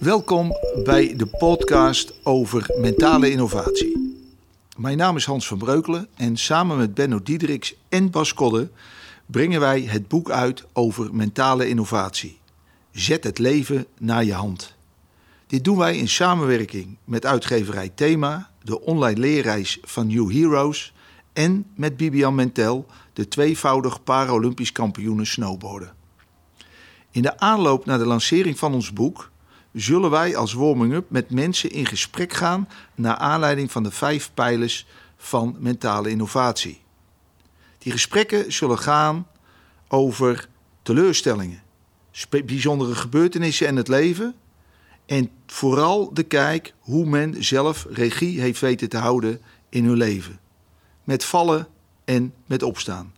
Welkom bij de podcast over mentale innovatie. Mijn naam is Hans van Breukelen en samen met Benno Diederiks en Bas Kodde brengen wij het boek uit over mentale innovatie. Zet het leven naar je hand. Dit doen wij in samenwerking met uitgeverij Thema, de online leerreis van New Heroes en met Bibian Mentel, de tweevoudig Paralympisch kampioene snowboarden. In de aanloop naar de lancering van ons boek zullen wij als warming-up met mensen in gesprek gaan naar aanleiding van de vijf pijlers van mentale innovatie. Die gesprekken zullen gaan over teleurstellingen, bijzondere gebeurtenissen en het leven en vooral de kijk hoe men zelf regie heeft weten te houden in hun leven. Met vallen en met opstaan.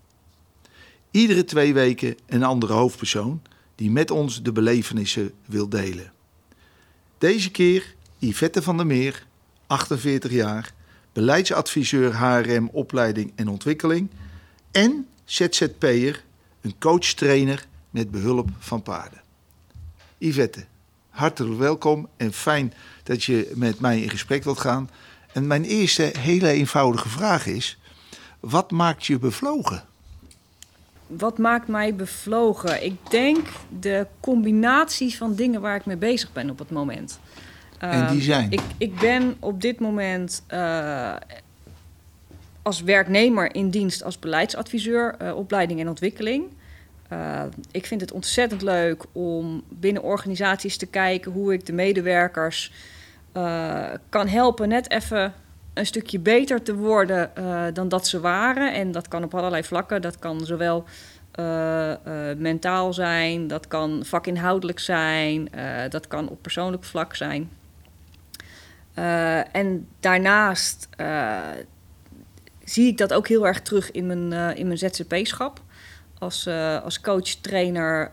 Iedere twee weken een andere hoofdpersoon die met ons de belevenissen wil delen. Deze keer Yvette van der Meer, 48 jaar, beleidsadviseur HRM opleiding en ontwikkeling en ZZP'er, een coach-trainer met behulp van paarden. Yvette, hartelijk welkom en fijn dat je met mij in gesprek wilt gaan. En mijn eerste hele eenvoudige vraag is: wat maakt je bevlogen? Wat maakt mij bevlogen? Ik denk de combinatie van dingen waar ik mee bezig ben op het moment. En die Ehm, zijn? Ik, ik ben op dit moment eh, als werknemer in dienst als beleidsadviseur, eh, opleiding en ontwikkeling. Eh, ik vind het ontzettend leuk om binnen organisaties te kijken hoe ik de medewerkers kan helpen net even een stukje beter te worden eh, dan dat ze waren. En dat kan op allerlei vlakken. Dat kan zowel eh, eh, mentaal zijn, dat kan vakinhoudelijk zijn, dat kan op persoonlijk vlak zijn. En daarnaast zie ik dat ook heel erg terug in mijn, in mijn ZZP-schap. Als, als coach, trainer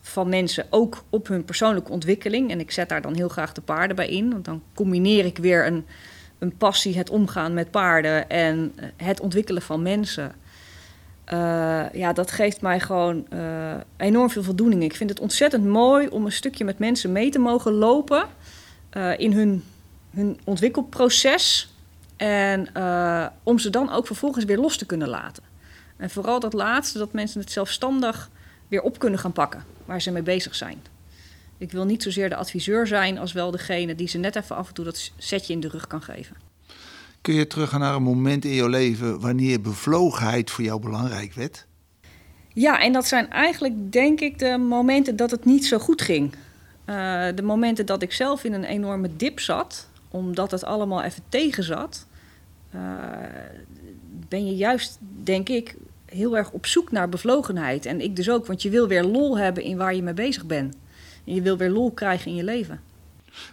van mensen, ook op hun persoonlijke ontwikkeling. En ik zet daar dan heel graag de paarden bij in. Want dan combineer ik weer een, een passie, het omgaan met paarden en eh, het ontwikkelen van mensen. Eh, ja, dat geeft mij gewoon eh, enorm veel voldoening. Ik vind het ontzettend mooi om een stukje met mensen mee te mogen lopen in hun, hun ontwikkelproces. En om ze dan ook vervolgens weer los te kunnen laten. En vooral dat laatste, dat mensen het zelfstandig weer op kunnen gaan pakken waar ze mee bezig zijn. Ik wil niet zozeer de adviseur zijn als wel degene die ze net even af en toe dat setje in de rug kan geven. Kun je teruggaan naar een moment in jouw leven wanneer bevlogenheid voor jou belangrijk werd? Ja, en dat zijn eigenlijk, denk ik, de momenten dat het niet zo goed ging. Eh, de momenten dat ik zelf in een enorme dip zat, omdat het allemaal even tegen zat, eh, ben je juist, denk ik, heel erg op zoek naar bevlogenheid. En ik dus ook, want je wil weer lol hebben in waar je mee bezig bent. En je wil weer lol krijgen in je leven.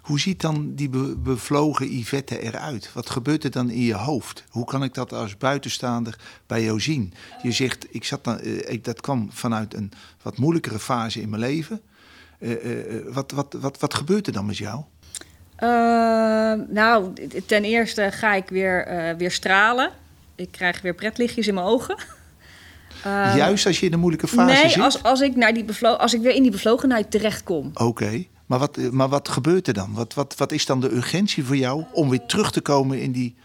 Hoe ziet dan die be- bevlogen Yvette eruit? Wat gebeurt er dan in je hoofd? Hoe kan ik dat als buitenstaander bij jou zien? Je zegt, ik zat dan, eh, ik, dat kwam vanuit een wat moeilijkere fase in mijn leven. Eh, eh, wat, wat, wat, wat gebeurt er dan met jou? Nou, ten eerste ga ik weer, weer stralen. Ik krijg weer pretlichtjes in mijn ogen. Eh, Juist als je in een moeilijke fase nee, zit? als, als, ik naar die bevlo- als ik weer in die bevlogenheid terechtkom. Oké, maar, wat, maar wat gebeurt er dan? Wat, wat, wat is dan de urgentie voor jou om weer terug te komen in die,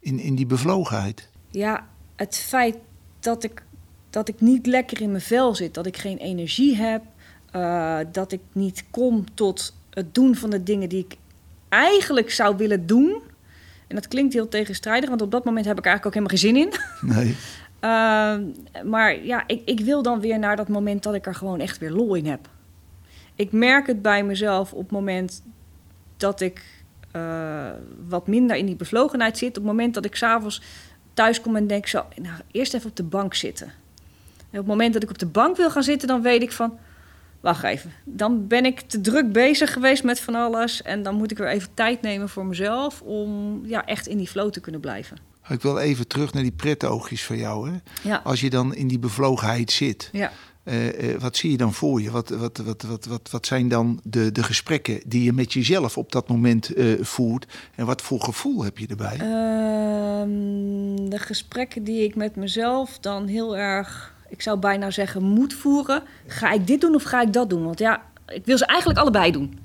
in, in die bevlogenheid? Ja, het feit dat ik, dat ik niet lekker in mijn vel zit, dat ik geen energie heb, eh, dat ik niet kom tot het doen van de dingen die ik eigenlijk zou willen doen. En dat klinkt heel tegenstrijdig, want op dat moment heb ik eigenlijk ook helemaal geen zin in. Nee. Ehm, maar ja, ik, ik wil dan weer naar dat moment dat ik er gewoon echt weer lol in heb. Ik merk het bij mezelf op het moment dat ik eh, wat minder in die bevlogenheid zit. Op het moment dat ik s'avonds thuis kom en denk zo, nou, eerst even op de bank zitten. En op het moment dat ik op de bank wil gaan zitten, dan weet ik van, wacht even. Dan ben ik te druk bezig geweest met van alles. En dan moet ik weer even tijd nemen voor mezelf om ja, echt in die flow te kunnen blijven. Ik wil even terug naar die pretoogjes van jou. Hè? Ja, Als je dan in die bevlogenheid zit, ja. eh, eh, wat zie je dan voor je? Wat, wat, wat, wat, wat, wat zijn dan de, de gesprekken die je met jezelf op dat moment eh, voert? En wat voor gevoel heb je erbij? Ehm, de gesprekken die ik met mezelf dan heel erg, ik zou bijna zeggen, moet voeren. Ga ik dit doen of ga ik dat doen? Want ja, ik wil ze eigenlijk allebei doen.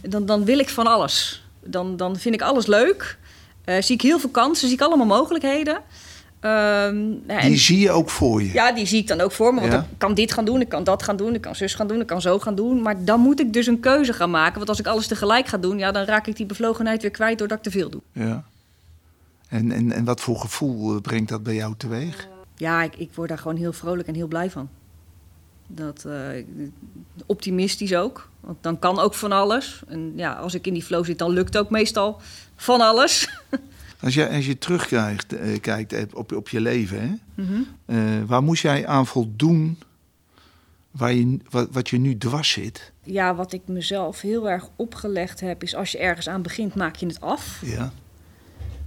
dan, dan wil ik van alles. Dan, dan vind ik alles leuk. Eh, zie ik heel veel kansen, zie ik allemaal mogelijkheden. Ehm, ja, Die zie je ook voor je. ja, die zie ik dan ook voor me. Want Ja. ik kan dit gaan doen, ik kan dat gaan doen, ik kan zus gaan doen, ik kan zo gaan doen. Maar dan moet ik dus een keuze gaan maken. Want als ik alles tegelijk ga doen, ja, dan raak ik die bevlogenheid weer kwijt doordat ik te veel doe. Ja. En, en, en wat voor gevoel eh, brengt dat bij jou teweeg? Ja, ik, ik word daar gewoon heel vrolijk en heel blij van. Dat, eh, optimistisch ook. Want dan kan ook van alles. En ja, als ik in die flow zit, dan lukt ook meestal van alles. Als je, als je terugkijkt eh, kijkt eh, op, op je leven, hè? Mhm. Eh, waar moest jij aan voldoen waar je, wat, wat je nu dwars zit? Ja, wat ik mezelf heel erg opgelegd heb, is als je ergens aan begint, maak je het af. Ja.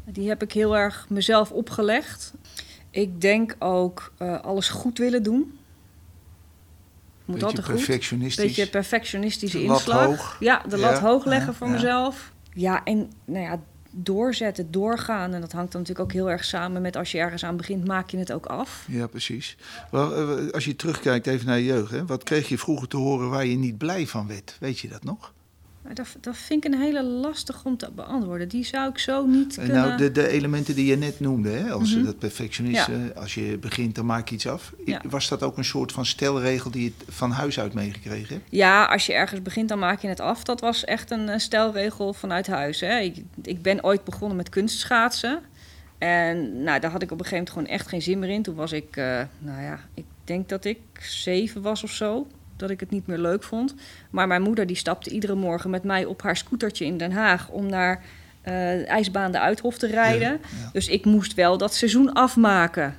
Die heb ik heel erg mezelf opgelegd. Ik denk ook eh, alles goed willen doen. Moet Beetje altijd goed. perfectionistisch. Beetje perfectionistische inslag. hoog. Ja, de lat Ja, hoog leggen voor ja. mezelf. Ja, en nou ja, doorzetten, doorgaan. En dat hangt dan natuurlijk ook heel erg samen met als je ergens aan begint, maak je het ook af. Ja, precies. Wel, eh, als je terugkijkt even naar je jeugd, hè? wat kreeg je vroeger te horen waar je niet blij van werd? Weet je dat nog? Maar dat, dat vind ik een hele lastig om te beantwoorden. Die zou ik zo niet Eh, kunnen... Nou, de, de elementen die je net noemde, hè? als Mhm. dat perfectionisme, als je begint, dan maak je iets af. Ja. Was dat ook een soort van stelregel die je van huis uit meegekregen hebt? Ja, als je ergens begint, dan maak je het af. Dat was echt een, stelregel vanuit huis. Hè. Ik, ik ben ooit begonnen met kunstschaatsen. En nou, daar had ik op een gegeven moment gewoon echt geen zin meer in. Toen was ik, eh, nou ja, ik denk dat ik zeven was of zo. Dat ik het niet meer leuk vond. Maar mijn moeder die stapte iedere morgen met mij op haar scootertje in Den Haag... om naar eh, de ijsbaan de Uithof te rijden. Ja, ja. Dus ik moest wel dat seizoen afmaken.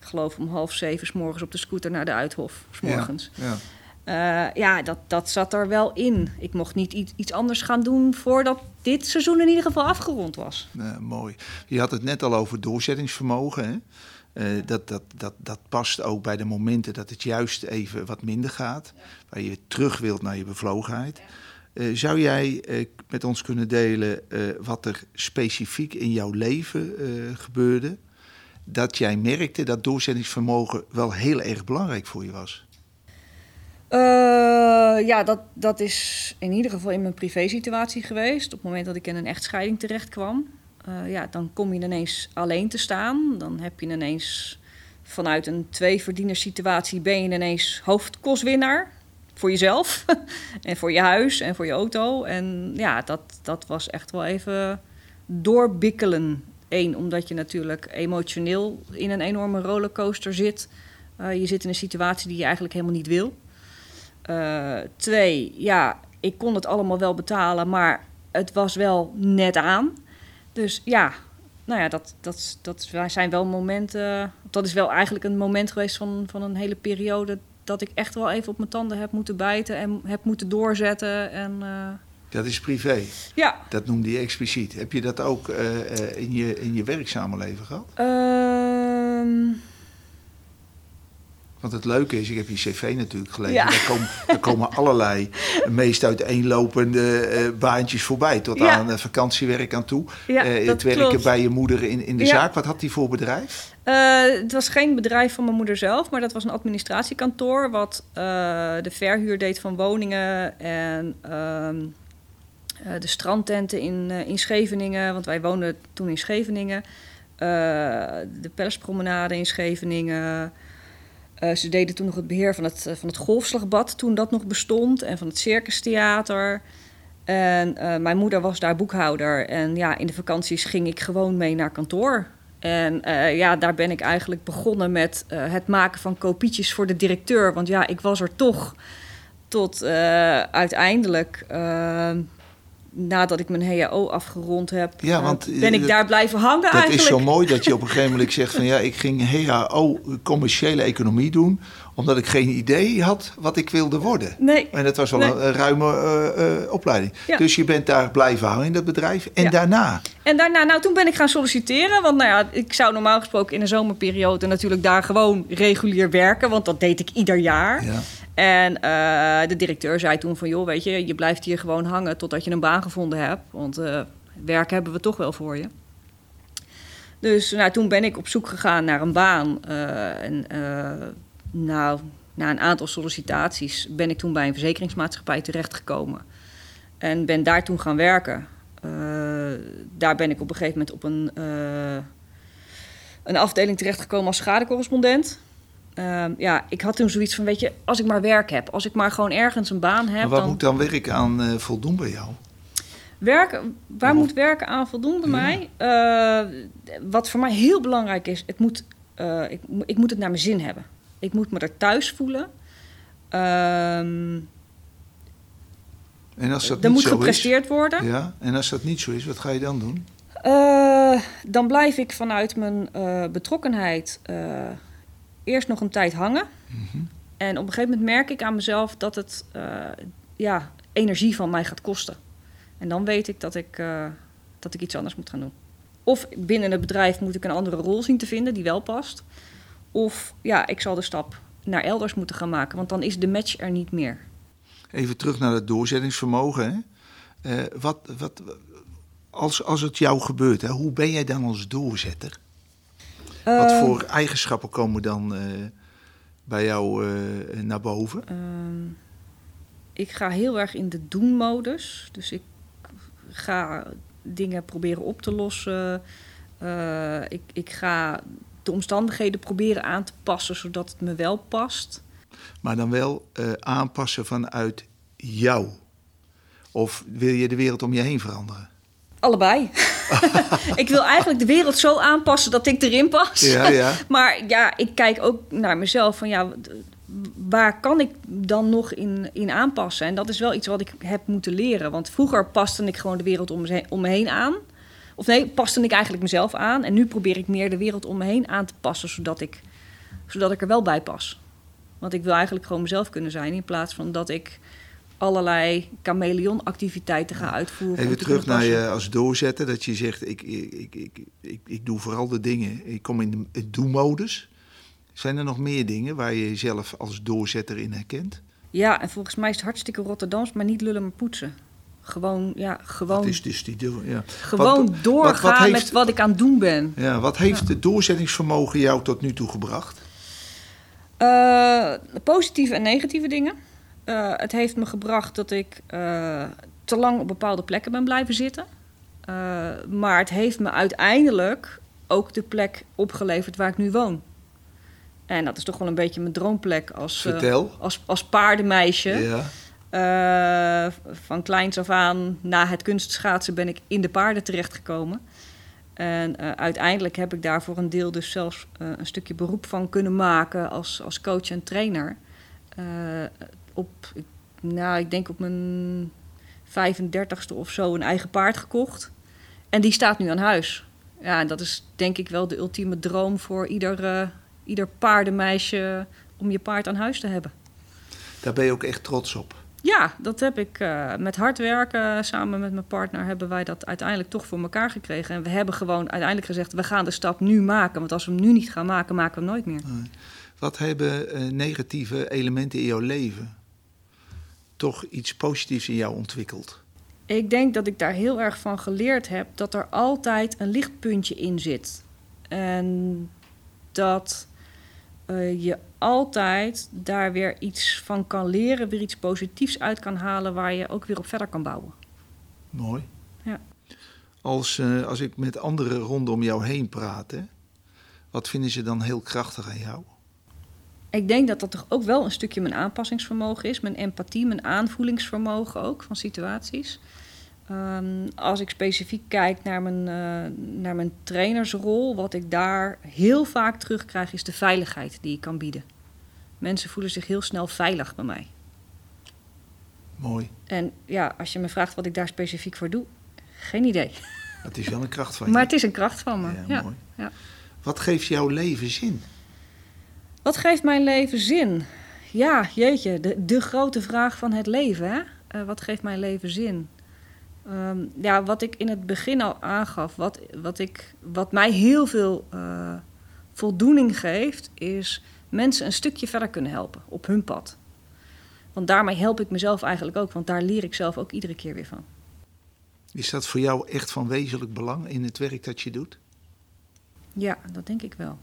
Ik geloof om half zeven 's morgens op de scooter naar de Uithof. 's morgens. Ja. Eh, ja, dat, dat zat er wel in. Ik mocht niet iets, iets anders gaan doen voordat dit seizoen in ieder geval afgerond was. Mooi. Je had het net al over doorzettingsvermogen. Hè? Eh, dat, dat, dat, dat past ook bij de momenten dat het juist even wat minder gaat. Waar je terug wilt naar je bevlogenheid. Eh, zou jij eh, met ons kunnen delen wat er specifiek in jouw leven gebeurde? Dat jij merkte dat doorzettingsvermogen wel heel erg belangrijk voor je was. Ja, dat, dat is in ieder geval in mijn privésituatie geweest. Op het moment dat ik in een echtscheiding terecht kwam. Eh, ja, dan kom je ineens alleen te staan. Dan heb je ineens vanuit een tweeverdienerssituatie ben je ineens hoofdkostwinnaar. Voor jezelf en voor je huis en voor je auto. En ja, dat, dat was echt wel even doorbikkelen. Eén, omdat je natuurlijk emotioneel in een enorme rollercoaster zit. Eh, je zit in een situatie die je eigenlijk helemaal niet wil. Eh, twee, ja, ik kon het allemaal wel betalen, maar het was wel net aan. Dus ja, nou ja, dat, dat, dat zijn wel momenten. Dat is wel eigenlijk een moment geweest van, van een hele periode. dat ik echt wel even op mijn tanden heb moeten bijten en heb moeten doorzetten. En eh, Dat is privé. ja. Dat noemde je expliciet. Heb je dat ook eh, eh, in, je, in je werkzame leven gehad? Want het leuke is, ik heb je cv natuurlijk gelezen. Ja. Daar, komen, daar komen allerlei meest uiteenlopende eh, baantjes voorbij. Tot Ja. aan eh, vakantiewerk aan toe. Ja, dat het werken klopt. bij je moeder in, in de zaak. Wat had die voor bedrijf? Het was geen bedrijf van mijn moeder zelf, maar dat was een administratiekantoor wat de verhuur deed van woningen en ehm, eh, de strandtenten in, in Scheveningen, want wij woonden toen in Scheveningen. De Pellespromenade in Scheveningen. Eh, ze deden toen nog het beheer van het, eh, van het golfslagbad, toen dat nog bestond, en van het circustheater. En eh, mijn moeder was daar boekhouder. En ja, in de vakanties ging ik gewoon mee naar kantoor. En ja, daar ben ik eigenlijk begonnen met het maken van kopietjes voor de directeur. Want ja, ik was er toch tot uiteindelijk, eh, nadat ik mijn HAO afgerond heb, Ja, eh, want, eh, ben ik dat- daar blijven hangen Dat eigenlijk. is zo mooi dat je op een gegeven moment zegt van ja, ik ging HAO commerciële economie doen. Omdat ik geen idee had wat ik wilde worden. Nee, En dat was Nee. een, ruime eh, eh, opleiding. Ja. Dus je bent daar blijven hangen in dat bedrijf. En Ja. daarna? En daarna, nou, toen ben ik gaan solliciteren. Want nou ja, ik zou normaal gesproken in de zomerperiode natuurlijk daar gewoon regulier werken. Want dat deed ik ieder jaar. Ja. En eh, de directeur zei toen van, joh, weet je, je blijft hier gewoon hangen totdat je een baan gevonden hebt. Want eh, werk hebben we toch wel voor je. Dus nou, toen ben ik op zoek gegaan naar een baan. eh, en nou, na een aantal sollicitaties ben ik toen bij een verzekeringsmaatschappij terechtgekomen. En ben daar toen gaan werken. Uh, daar ben ik op een gegeven moment op een, uh, een afdeling terechtgekomen als schadecorrespondent. Uh, ja, ik had toen zoiets van, weet je, als ik maar werk heb, als ik maar gewoon ergens een baan heb. Maar waar dan... moet dan werk aan uh, voldoen bij jou? Werken, waar moet werken aan voldoen bij mij? Uh, wat voor mij heel belangrijk is, het moet, ik, ik moet het naar mijn zin hebben. Ik moet me er thuis voelen. Ehm, en als dat niet moet zo gepresteerd is, worden. Ja, en als dat niet zo is, wat ga je dan doen? Dan blijf ik vanuit mijn betrokkenheid eerst nog een tijd hangen. Mm -hmm. En op een gegeven moment merk ik aan mezelf dat het ja, energie van mij gaat kosten. En dan weet ik dat ik, dat ik iets anders moet gaan doen. Of binnen het bedrijf moet ik een andere rol zien te vinden die wel past. Of ja, ik zal de stap naar elders moeten gaan maken, want dan is de match er niet meer. Even terug naar het doorzettingsvermogen. Hè? Uh, wat, wat, als, als het jou gebeurt, hè, hoe ben jij dan als doorzetter? Wat voor eigenschappen komen dan uh, bij jou naar boven? Ehm, ik ga heel erg in de doen-modus. Dus ik ga dingen proberen op te lossen. ik, ik ga de omstandigheden proberen aan te passen zodat het me wel past. Maar dan wel uh, aanpassen vanuit jou? Of wil je de wereld om je heen veranderen? Allebei. ik wil eigenlijk de wereld zo aanpassen dat ik erin pas. Ja, ja. maar ja, ik kijk ook naar mezelf van ja, waar kan ik dan nog in, in aanpassen? En dat is wel iets wat ik heb moeten leren. Want vroeger paste ik gewoon de wereld om me, om me heen aan. Of nee, paste ik eigenlijk mezelf aan. En nu probeer ik meer de wereld om me heen aan te passen, zodat ik, zodat ik er wel bij pas. Want ik wil eigenlijk gewoon mezelf kunnen zijn, in plaats van dat ik allerlei chameleon-activiteiten ga uitvoeren. Even terug naar je als doorzetter, dat je zegt: ik, ik, ik, ik, doe vooral de dingen. Ik kom in de het do-modus. Zijn er nog meer dingen waar je jezelf als doorzetter in herkent? Ja, en volgens mij is het hartstikke Rotterdams, maar niet lullen maar poetsen. Gewoon, ja, gewoon. Dat is dus die ja. Gewoon wat, doorgaan wat, wat heeft, met wat ik aan het doen ben. Ja, wat heeft ja. het doorzettingsvermogen jou tot nu toe gebracht? Uh, positieve en negatieve dingen. Uh, het heeft me gebracht dat ik uh, te lang op bepaalde plekken ben blijven zitten. maar het heeft me uiteindelijk ook de plek opgeleverd waar ik nu woon. En dat is toch wel een beetje mijn droomplek als, als, als paardenmeisje. Ja. Van kleins af aan, na het kunstschaatsen, ben ik in de paarden terechtgekomen. En uh, uiteindelijk heb ik daar voor een deel dus zelfs uh, een stukje beroep van kunnen maken als, als coach en trainer. Op, ik, nou, ik denk op mijn 35ste of zo een eigen paard gekocht. En die staat nu aan huis. Ja, en dat is denk ik wel de ultieme droom voor ieder, ieder paardenmeisje om je paard aan huis te hebben. Daar ben je ook echt trots op. Ja, dat heb ik uh, met hard werken samen met mijn partner hebben wij dat uiteindelijk toch voor elkaar gekregen. En we hebben gewoon uiteindelijk gezegd, we gaan de stap nu maken. Want als we hem nu niet gaan maken, maken we hem nooit meer. Wat hebben uh, negatieve elementen in jouw leven toch iets positiefs in jou ontwikkeld? Ik denk dat ik daar heel erg van geleerd heb dat er altijd een lichtpuntje in zit. En dat uh, je altijd daar weer iets van kan leren, weer iets positiefs uit kan halen waar je ook weer op verder kan bouwen. Mooi. Ja. Als, uh, als ik met anderen rondom jou heen praat, hè, wat vinden ze dan heel krachtig aan jou? Ik denk dat dat toch ook wel een stukje mijn aanpassingsvermogen is, mijn empathie, mijn aanvoelingsvermogen ook van situaties. Um, als ik specifiek kijk naar mijn, uh, naar mijn trainersrol, wat ik daar heel vaak terugkrijg, is de veiligheid die ik kan bieden. Mensen voelen zich heel snel veilig bij mij. Mooi. En ja, als je me vraagt wat ik daar specifiek voor doe, geen idee. Het is wel een kracht van je. Maar het is een kracht van me. Ja, ja. Mooi. Ja. Wat geeft jouw leven zin? Wat geeft mijn leven zin? Ja, jeetje, de, de grote vraag van het leven. Hè? Uh, wat geeft mijn leven zin? Um, ja, wat ik in het begin al aangaf, wat, wat, ik, wat mij heel veel uh, voldoening geeft, is mensen een stukje verder kunnen helpen op hun pad. Want daarmee help ik mezelf eigenlijk ook, want daar leer ik zelf ook iedere keer weer van. Is dat voor jou echt van wezenlijk belang in het werk dat je doet? Ja, dat denk ik wel.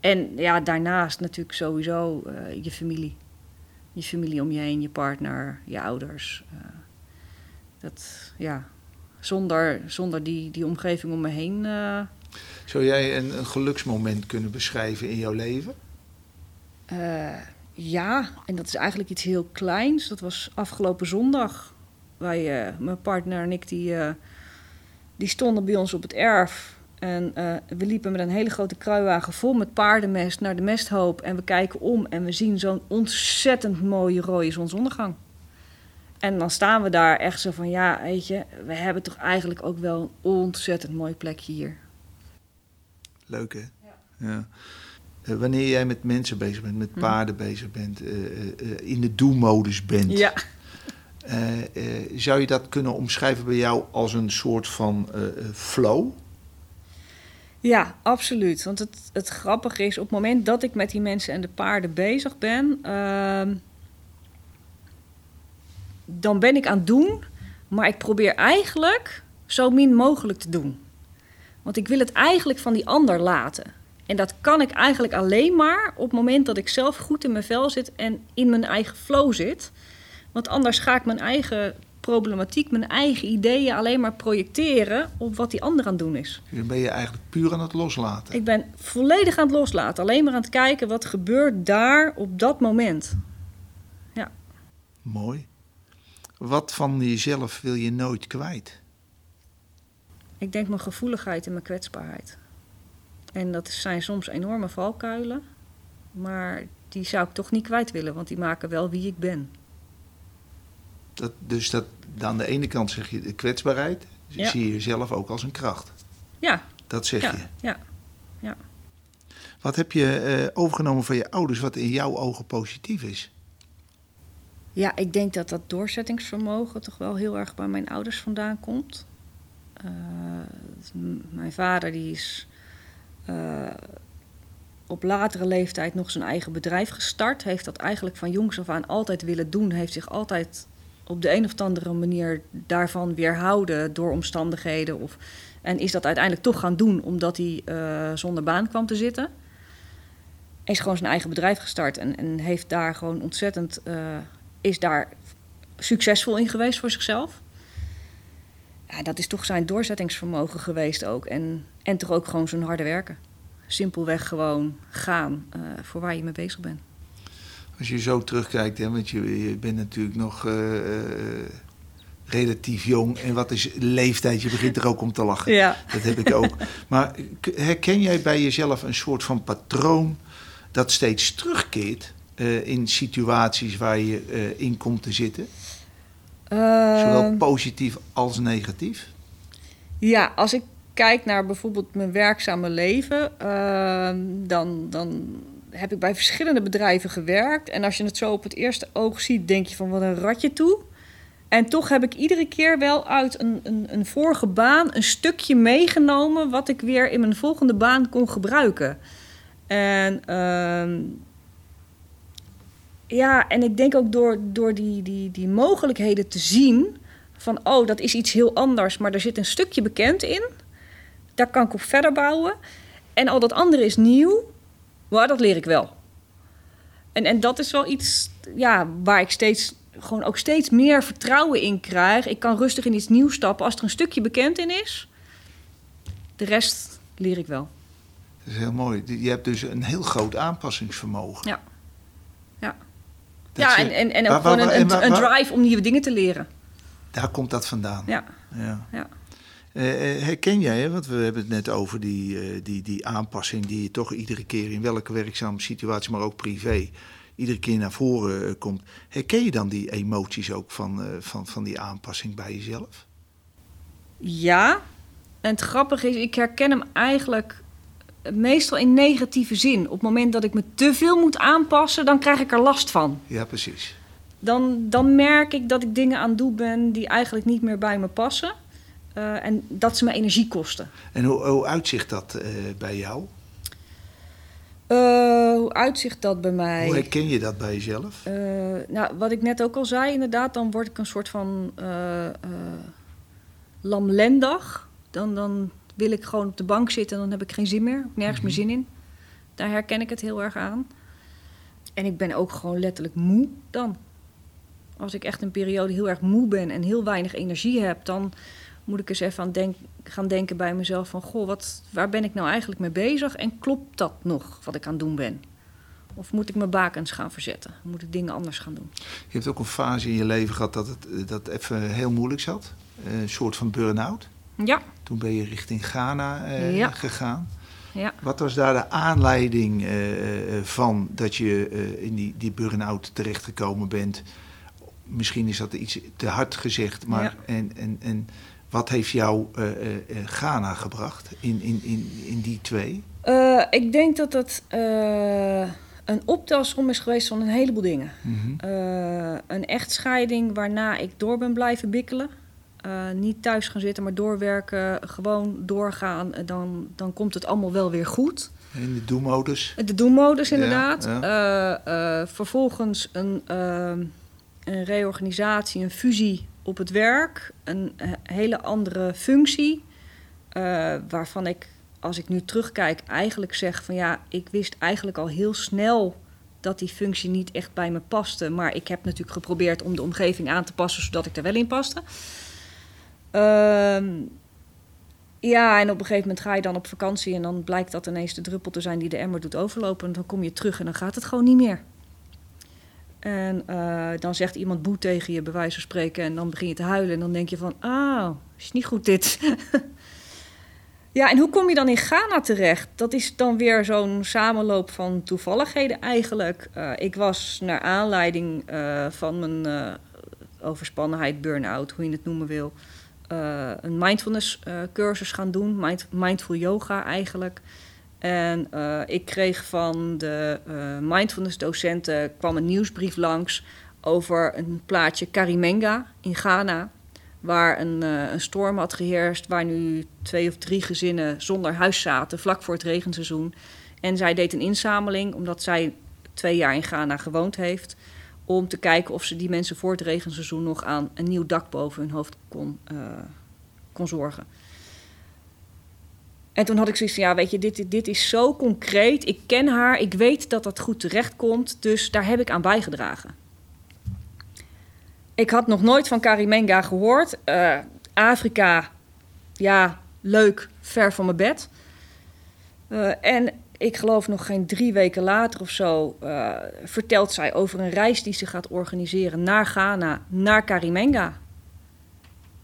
En ja, daarnaast natuurlijk sowieso uh, je familie. je familie om je heen, je partner, je ouders. Uh, dat, ja, zonder, zonder die, die omgeving om me heen. Uh... Zou jij een, een, geluksmoment kunnen beschrijven in jouw leven? Ja, en dat is eigenlijk iets heel kleins. Dat was afgelopen zondag. Wij, mijn partner en ik, die, die stonden bij ons op het erf. En uh, we liepen met een hele grote kruiwagen vol met paardenmest naar de mesthoop. En we kijken om en we zien zo'n ontzettend mooie rode zonsondergang. En dan staan we daar echt zo van, ja, weet je, we hebben toch eigenlijk ook wel een ontzettend mooi plekje hier. Leuk hè? Ja. ja. Uh, wanneer jij met mensen bezig bent, met hm. paarden bezig bent, uh, in de do-modus bent. Ja. zou je dat kunnen omschrijven bij jou als een soort van flow? Ja, absoluut. Want het, het grappige is, op het moment dat ik met die mensen en de paarden bezig ben, uh, dan ben ik aan het doen, maar ik probeer eigenlijk zo min mogelijk te doen. Want ik wil het eigenlijk van die ander laten. En dat kan ik eigenlijk alleen maar op het moment dat ik zelf goed in mijn vel zit en in mijn eigen flow zit. Want anders ga ik mijn eigen problematiek, mijn eigen ideeën alleen maar projecteren op wat die ander aan het doen is. Dan ben je eigenlijk puur aan het loslaten. Ik ben volledig aan het loslaten. Alleen maar aan het kijken wat gebeurt daar op dat moment. Ja. Mooi. Wat van jezelf wil je nooit kwijt? Ik denk mijn gevoeligheid en mijn kwetsbaarheid. En dat zijn soms enorme valkuilen. Maar die zou ik toch niet kwijt willen, want die maken wel wie ik ben. Dat, dus dat, aan de ene kant zeg je de kwetsbaarheid, zie je jezelf ook als een kracht. Ja. Dat zeg ja. je. Ja. ja. Wat heb je uh, overgenomen van je ouders wat in jouw ogen positief is? Ja, ik denk dat dat doorzettingsvermogen toch wel heel erg bij mijn ouders vandaan komt. Uh, mijn vader die is uh, op latere leeftijd nog zijn eigen bedrijf gestart. Heeft dat eigenlijk van jongs af aan altijd willen doen. Heeft zich altijd op de een of andere manier daarvan weerhouden door omstandigheden. Of, en is dat uiteindelijk toch gaan doen omdat hij uh, zonder baan kwam te zitten. Is gewoon zijn eigen bedrijf gestart en, en heeft daar gewoon ontzettend. Uh, is daar succesvol in geweest voor zichzelf. Ja, dat is toch zijn doorzettingsvermogen geweest ook. En, en toch ook gewoon zijn harde werken. Simpelweg gewoon gaan uh, voor waar je mee bezig bent. Als je zo terugkijkt, hè, want je, je bent natuurlijk nog uh, relatief jong. En wat is leeftijd? Je begint er ook om te lachen. Ja. Dat heb ik ook. Maar herken jij bij jezelf een soort van patroon dat steeds terugkeert uh, in situaties waar je uh, in komt te zitten? Zowel positief als negatief? Ja, als ik kijk naar bijvoorbeeld mijn werkzame leven, dan, dan heb ik bij verschillende bedrijven gewerkt. En als je het zo op het eerste oog ziet, denk je van wat een ratje toe. En toch heb ik iedere keer wel uit een, een, een vorige baan een stukje meegenomen wat ik weer in mijn volgende baan kon gebruiken. En uh, ja, en ik denk ook door, door die, die, die mogelijkheden te zien van oh, dat is iets heel anders, maar er zit een stukje bekend in. Daar kan ik op verder bouwen. En al dat andere is nieuw. Maar dat leer ik wel. En, en dat is wel iets ja, waar ik steeds, gewoon ook steeds meer vertrouwen in krijg. Ik kan rustig in iets nieuws stappen als er een stukje bekend in is. De rest leer ik wel. Dat is heel mooi. Je hebt dus een heel groot aanpassingsvermogen. Ja. Ja, ja en, en, en ook gewoon een, een, een, drive om nieuwe dingen te leren. Daar komt dat vandaan. Ja. ja. ja. Eh, eh, herken jij, want we hebben het net over die, uh, die, die aanpassing die je toch iedere keer in welke werkzame situatie, maar ook privé, iedere keer naar voren komt. Herken je dan die emoties ook van, van, van die aanpassing bij jezelf? Ja, en het grappige is, ik herken hem eigenlijk meestal in negatieve zin. Op het moment dat ik me te veel moet aanpassen, dan krijg ik er last van. Ja, precies. Dan, dan merk ik dat ik dingen aan het doen ben die eigenlijk niet meer bij me passen. Uh, en dat ze me energie kosten. En hoe, hoe uitzicht dat uh, bij jou? Uh, hoe uitzicht dat bij mij? Hoe herken je dat bij jezelf? nou, wat ik net ook al zei, inderdaad, dan word ik een soort van lamlendig. Dan, dan wil ik gewoon op de bank zitten en dan heb ik geen zin meer, nergens meer mhm. zin in. Daar herken ik het heel erg aan. En ik ben ook gewoon letterlijk moe dan. Als ik echt een periode heel erg moe ben en heel weinig energie heb, dan moet ik eens even aan denk, gaan denken bij mezelf van... goh, wat, waar ben ik nou eigenlijk mee bezig en klopt dat nog wat ik aan het doen ben? Of moet ik mijn bakens gaan verzetten? Moet ik dingen anders gaan doen? Je hebt ook een fase in je leven gehad dat het dat even heel moeilijk zat. Een soort van burn-out. Ja. Toen ben je richting Ghana eh, Ja. gegaan. Ja. Wat was daar de aanleiding eh, eh, van dat je eh, in die, die burn-out terechtgekomen bent? Misschien is dat iets te hard gezegd, maar Ja. en, en, en wat heeft jou eh, eh, eh, Ghana gebracht in, in, in, in die twee? Ik denk dat dat een optelsom is geweest van een heleboel dingen. Mhm. Een echtscheiding waarna ik door ben blijven bikkelen. Niet thuis gaan zitten, maar doorwerken, gewoon doorgaan. Dan, dan komt het allemaal wel weer goed. In de doelmodus. De doelmodus Ja, inderdaad. ja. Vervolgens een, een reorganisatie, een fusie op het werk. Een eh, hele andere functie. eh, waarvan ik, als ik nu terugkijk, eigenlijk zeg van ja, ik wist eigenlijk al heel snel dat die functie niet echt bij me paste. Maar ik heb natuurlijk geprobeerd om de omgeving aan te passen zodat ik er wel in paste. Ehm, ja, en op een gegeven moment ga je dan op vakantie en dan blijkt dat ineens de druppel te zijn die de emmer doet overlopen. En dan kom je terug en dan gaat het gewoon niet meer. En eh, dan zegt iemand boe tegen je, bij wijze van spreken, en dan begin je te huilen. En dan denk je van, ah, is niet goed dit. ja, en hoe kom je dan in Ghana terecht? Dat is dan weer zo'n samenloop van toevalligheden eigenlijk. Eh, ik was naar aanleiding eh, van mijn overspannenheid, burn-out, hoe je het noemen wil een mindfulness cursus gaan doen, mind, mindful yoga eigenlijk. En eh, ik kreeg van de eh, mindfulness docenten kwam een nieuwsbrief langs over een plaatje Karimenga in Ghana, waar een, eh, een storm had geheerst, waar nu twee of drie gezinnen zonder huis zaten vlak voor het regenseizoen. En zij deed een inzameling, omdat zij twee jaar in Ghana gewoond heeft, om te kijken of ze die mensen voor het regenseizoen nog aan een nieuw dak boven hun hoofd kon, kon zorgen. En toen had ik zoiets van, ja, weet je, dit, dit is zo concreet. Ik ken haar, ik weet dat dat goed terecht komt, dus daar heb ik aan bijgedragen. Ik had nog nooit van Karimenga gehoord. Eh, Afrika, ja, leuk, ver van mijn bed. Eh, en ik geloof nog geen drie weken later of zo eh, vertelt zij over een reis die ze gaat organiseren naar Ghana, naar Karimenga.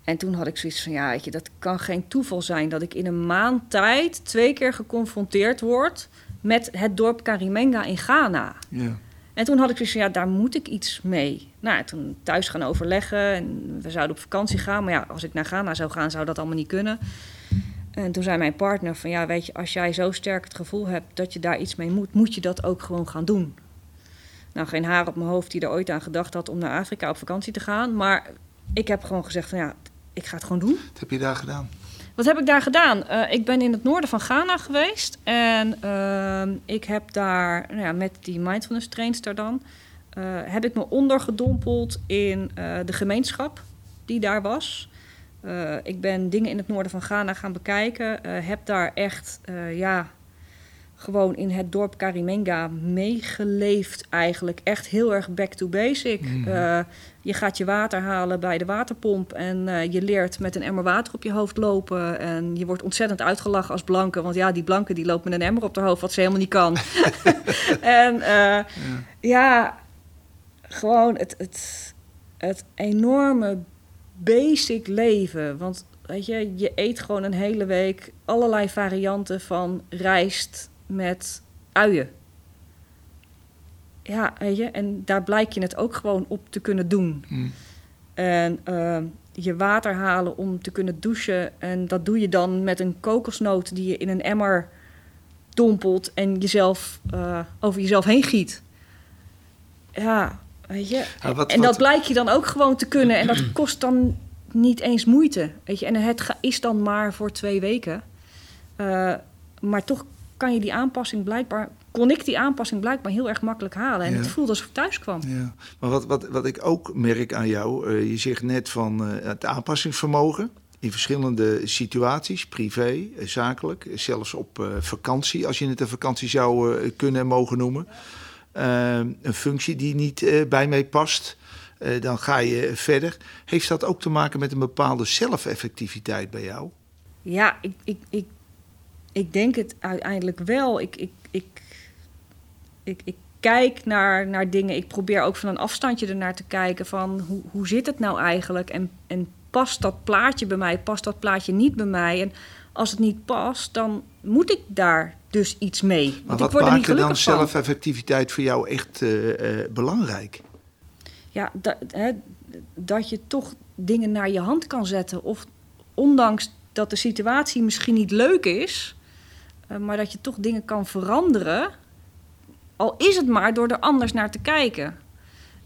En toen had ik zoiets van, ja, weet je, dat kan geen toeval zijn dat ik in een maand tijd twee keer geconfronteerd word met het dorp Karimenga in Ghana. Ja. En toen had ik zoiets van, ja, daar moet ik iets mee. Nou, toen thuis gaan overleggen en we zouden op vakantie gaan. Maar ja, als ik naar Ghana zou gaan, zou dat allemaal niet kunnen. En toen zei mijn partner van, ja, weet je, als jij zo sterk het gevoel hebt dat je daar iets mee moet, moet je dat ook gewoon gaan doen. Nou, geen haar op mijn hoofd die er ooit aan gedacht had om naar Afrika op vakantie te gaan. Maar ik heb gewoon gezegd van, ja, ik ga het gewoon doen. Wat heb je daar gedaan? Wat heb ik daar gedaan? Eh, ik ben in het noorden van Ghana geweest. En ehm, ik heb daar, nou ja, met die mindfulness trainster dan... eh, heb ik me ondergedompeld in eh, de gemeenschap die daar was. Ik ben dingen in het noorden van Ghana gaan bekijken. heb daar echt, ja, gewoon in het dorp Karimenga meegeleefd eigenlijk. Echt heel erg back to basic. Mhm. Eh, je gaat je water halen bij de waterpomp en eh, je leert met een emmer water op je hoofd lopen. En je wordt ontzettend uitgelachen als blanke, want ja, die blanke die loopt met een emmer op haar hoofd, wat ze helemaal niet kan. en eh, ja, gewoon het, het, het enorme basic leven. Want weet je, je eet gewoon een hele week allerlei varianten van rijst met uien. Ja, weet je, en daar blijk je het ook gewoon op te kunnen doen. Hm. En ehm, je water halen om te kunnen douchen. En dat doe je dan met een kokosnoot die je in een emmer dompelt en jezelf eh, over jezelf heen giet. Ja, weet je. Ja, wat- en dat wat- blijkt je dan ook gewoon te kunnen. En dat kost dan niet eens moeite. Weet je. En het is dan maar voor twee weken. Eh, maar toch kan je die aanpassing blijkbaar... kon ik die aanpassing blijkbaar heel erg makkelijk halen. En Ja. het voelde alsof ik thuis kwam. Ja, maar wat, wat, wat ik ook merk aan jou, eh, je zegt net van eh, het aanpassingsvermogen in verschillende situaties, privé, eh, zakelijk, zelfs op vakantie, als je het een vakantie zou kunnen en mogen noemen. een functie die niet bij mij past. Dan ga je verder. Heeft dat ook te maken met een bepaalde zelfeffectiviteit bij jou? Ja, ik, ik, ik, ik denk het uiteindelijk wel. Ik, ik, ik, ik, ik kijk naar, naar dingen. Ik probeer ook van een afstandje ernaar te kijken van hoe, hoe zit het nou eigenlijk? En, en past dat plaatje bij mij? Past dat plaatje niet bij mij? En als het niet past, dan moet ik daar dus iets mee. Maar Want wat ik word er maakt er dan zelfeffectiviteit voor jou echt eh, eh, belangrijk? Ja, dat, hè, dat je toch dingen naar je hand kan zetten. Of ondanks dat de situatie misschien niet leuk is, maar dat je toch dingen kan veranderen. Al is het maar door er anders naar te kijken.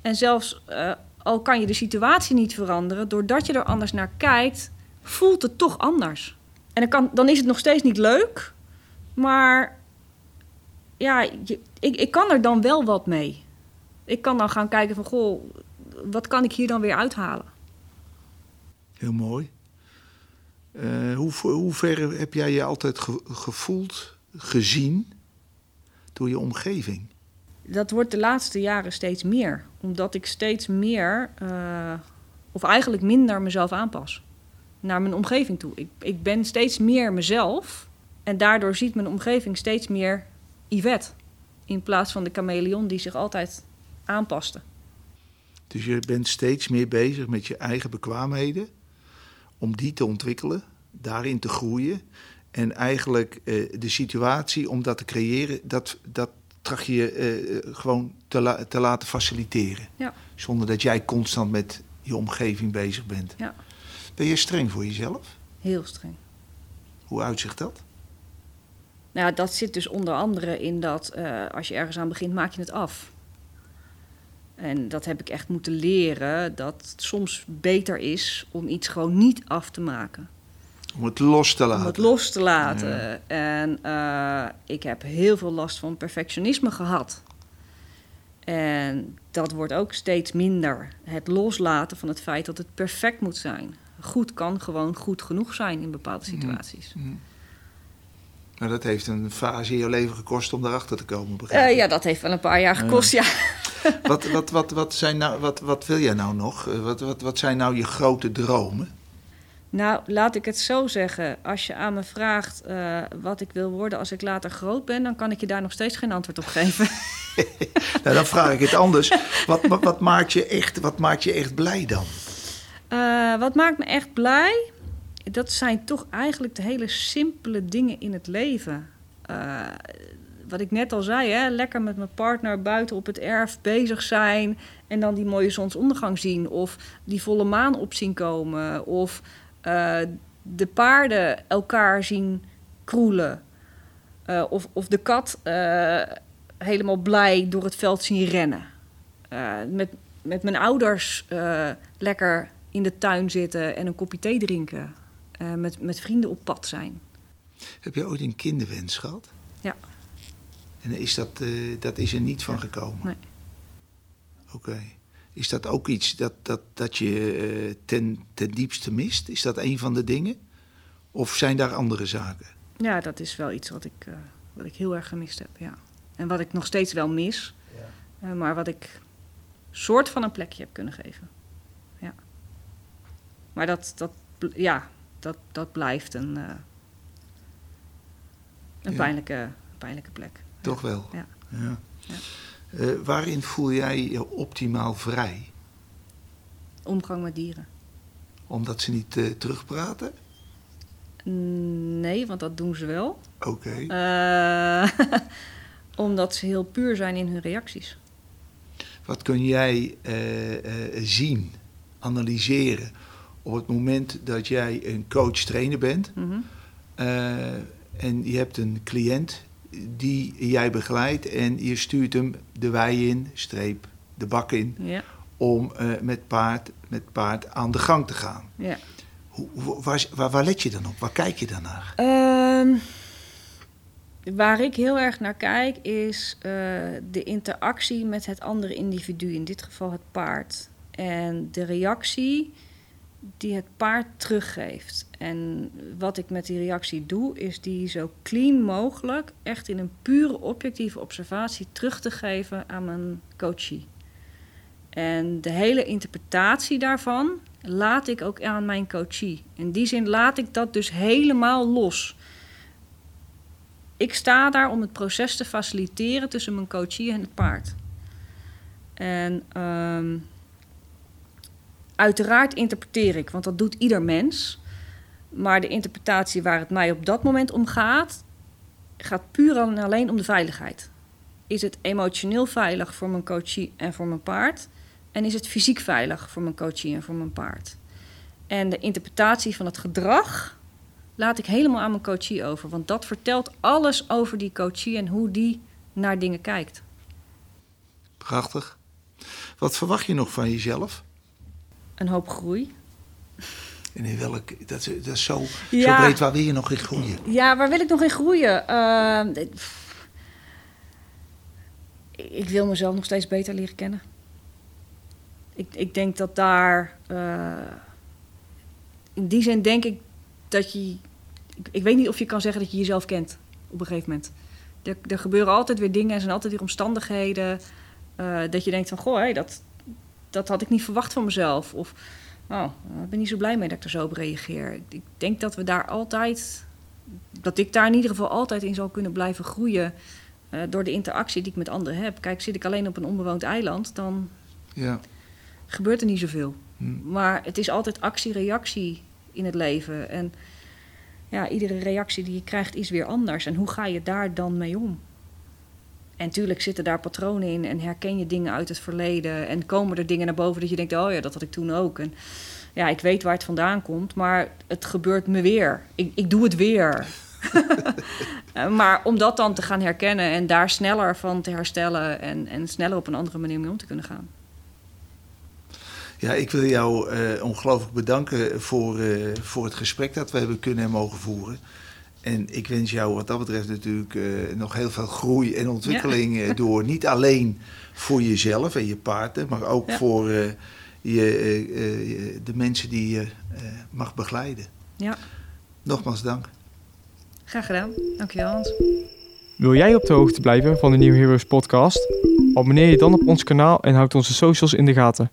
En zelfs eh, al kan je de situatie niet veranderen, doordat je er anders naar kijkt, voelt het toch anders. En dan, kan, dan is het nog steeds niet leuk, maar ja, ik, ik kan er dan wel wat mee. Ik kan dan gaan kijken van, goh, wat kan ik hier dan weer uithalen? Heel mooi. Eh, hoe, hoe ver heb jij je altijd ge- gevoeld, gezien door je omgeving? Dat wordt de laatste jaren steeds meer. Omdat ik steeds meer, eh, of eigenlijk minder mezelf aanpas. Naar mijn omgeving toe. Ik, ik ben steeds meer mezelf. En daardoor ziet mijn omgeving steeds meer Yvette. In plaats van de chameleon die zich altijd aanpaste. Dus je bent steeds meer bezig met je eigen bekwaamheden, om die te ontwikkelen, daarin te groeien. En eigenlijk eh, de situatie om dat te creëren, dat, dat tracht je eh, gewoon te, la- te laten faciliteren. Ja. Zonder dat jij constant met je omgeving bezig bent. Ja. Ben je streng voor jezelf? Heel streng. Hoe uitzicht dat? Nou, dat zit dus onder andere in dat eh, als je ergens aan begint, maak je het af. En dat heb ik echt moeten leren, dat het soms beter is om iets gewoon niet af te maken. Om het los te laten. Om het los te laten. En eh, ik heb heel veel last van perfectionisme gehad. En dat wordt ook steeds minder. Het loslaten van het feit dat het perfect moet zijn. Goed kan gewoon goed genoeg zijn in bepaalde situaties. Maar dat heeft een fase in je leven gekost om daarachter te komen, begrijp Eh, ja, dat heeft wel een paar jaar gekost, ja. Wat, wat, wat, wat, zijn nou, wat, wat wil jij nou nog? Eh, Wat, wat, wat zijn nou je grote dromen? Nou, laat ik het zo zeggen. Als je aan me vraagt eh, wat ik wil worden als ik later groot ben, dan kan ik je daar nog steeds geen antwoord op geven. Nou, dan vraag ik het anders. Wat, wat, wat, maakt je echt, wat maakt je echt blij dan? Eh, wat maakt me echt blij? Dat zijn toch eigenlijk de hele simpele dingen in het leven. Wat ik net al zei, hè, lekker met mijn partner buiten op het erf bezig zijn en dan die mooie zonsondergang zien, of die volle maan op zien komen, of eh, de paarden elkaar zien kroelen, Eh, of, of de kat eh, helemaal blij door het veld zien rennen. Met, met mijn ouders lekker in de tuin zitten en een kopje thee drinken. Met, met vrienden op pad zijn. Heb je ooit een kinderwens gehad? Ja. En is dat, eh, dat is er niet van gekomen? Nee. Oké. Is dat ook iets dat, dat, dat je eh, ten, ten diepste mist? Is dat een van de dingen? Of zijn daar andere zaken? Ja, dat is wel iets wat ik, eh, wat ik heel erg gemist heb. Ja. En wat ik nog steeds wel mis. eh, maar wat ik soort van een plekje heb kunnen geven. Ja. Maar dat, dat, ja, dat, dat blijft een, eh, een Ja. pijnlijke, pijnlijke plek. Toch wel? Ja. Ja. Eh, waarin voel jij je optimaal vrij? Omgang met dieren. Omdat ze niet eh, terugpraten? Nee, want dat doen ze wel. Oké. Eh, omdat ze heel puur zijn in hun reacties. Wat kun jij zien, analyseren op het moment dat jij een coach-trainer bent Mhm. en je hebt een cliënt die jij begeleidt en je stuurt hem de wei in, streep, de bak in, Ja, om eh, met, paard, met paard aan de gang te gaan. ja. Hoe, waar, waar let je dan op? Waar kijk je dan naar? Ehm, waar ik heel erg naar kijk is eh, de interactie met het andere individu, in dit geval het paard. En de reactie die het paard teruggeeft. En wat ik met die reactie doe, is die zo clean mogelijk, echt in een pure objectieve observatie terug te geven aan mijn coachie. En de hele interpretatie daarvan laat ik ook aan mijn coachie. In die zin laat ik dat dus helemaal los. Ik sta daar om het proces te faciliteren tussen mijn coachie en het paard. En ehm, uiteraard interpreteer ik, want dat doet ieder mens. Maar de interpretatie waar het mij op dat moment om gaat, gaat puur en alleen om de veiligheid. Is het emotioneel veilig voor mijn coachie en voor mijn paard? En is het fysiek veilig voor mijn coachie en voor mijn paard? En de interpretatie van het gedrag laat ik helemaal aan mijn coachie over. Want dat vertelt alles over die coachie en hoe die naar dingen kijkt. Prachtig. Wat verwacht je nog van jezelf? Een hoop groei. En in welk, dat, is, dat is zo, zo breed, waar wil je nog in groeien? Ja, waar wil ik nog in groeien? Uh, ik wil mezelf nog steeds beter leren kennen. Ik, ik denk dat daar. Uh, in die zin denk ik dat je. Ik, ik, weet niet of je kan zeggen dat je jezelf kent op een gegeven moment. Er, er gebeuren altijd weer dingen en zijn altijd weer omstandigheden. Uh, dat je denkt van goh, hey, dat, dat had ik niet verwacht van mezelf. Of oh, ik ben niet zo blij mee dat ik er zo op reageer. Ik denk dat we daar altijd. Dat ik daar in ieder geval altijd in zal kunnen blijven groeien. Uh, door de interactie die ik met anderen heb. Kijk, zit ik alleen op een onbewoond eiland, dan. Ja gebeurt er niet zoveel. Hmm. Maar het is altijd actie-reactie in het leven. En ja, iedere reactie die je krijgt is weer anders. En hoe ga je daar dan mee om? En natuurlijk zitten daar patronen in en herken je dingen uit het verleden. En komen er dingen naar boven dat je denkt, oh ja, dat had ik toen ook. En ja, ik weet waar het vandaan komt, maar het gebeurt me weer. Ik, ik doe het weer. maar om dat dan te gaan herkennen en daar sneller van te herstellen en, en sneller op een andere manier mee om te kunnen gaan. Ja, ik wil jou uh, ongelooflijk bedanken voor, uh, voor het gesprek dat we hebben kunnen en mogen voeren. En ik wens jou wat dat betreft natuurlijk uh, nog heel veel groei en ontwikkeling ja. door. Niet alleen voor jezelf en je paarden, maar ook ja. voor je, de mensen die je mag begeleiden. Ja. Nogmaals dank. Graag gedaan. Dankjewel Hans. Wil jij op de hoogte blijven van de New Heroes podcast? Abonneer je dan op ons kanaal en houd onze socials in de gaten.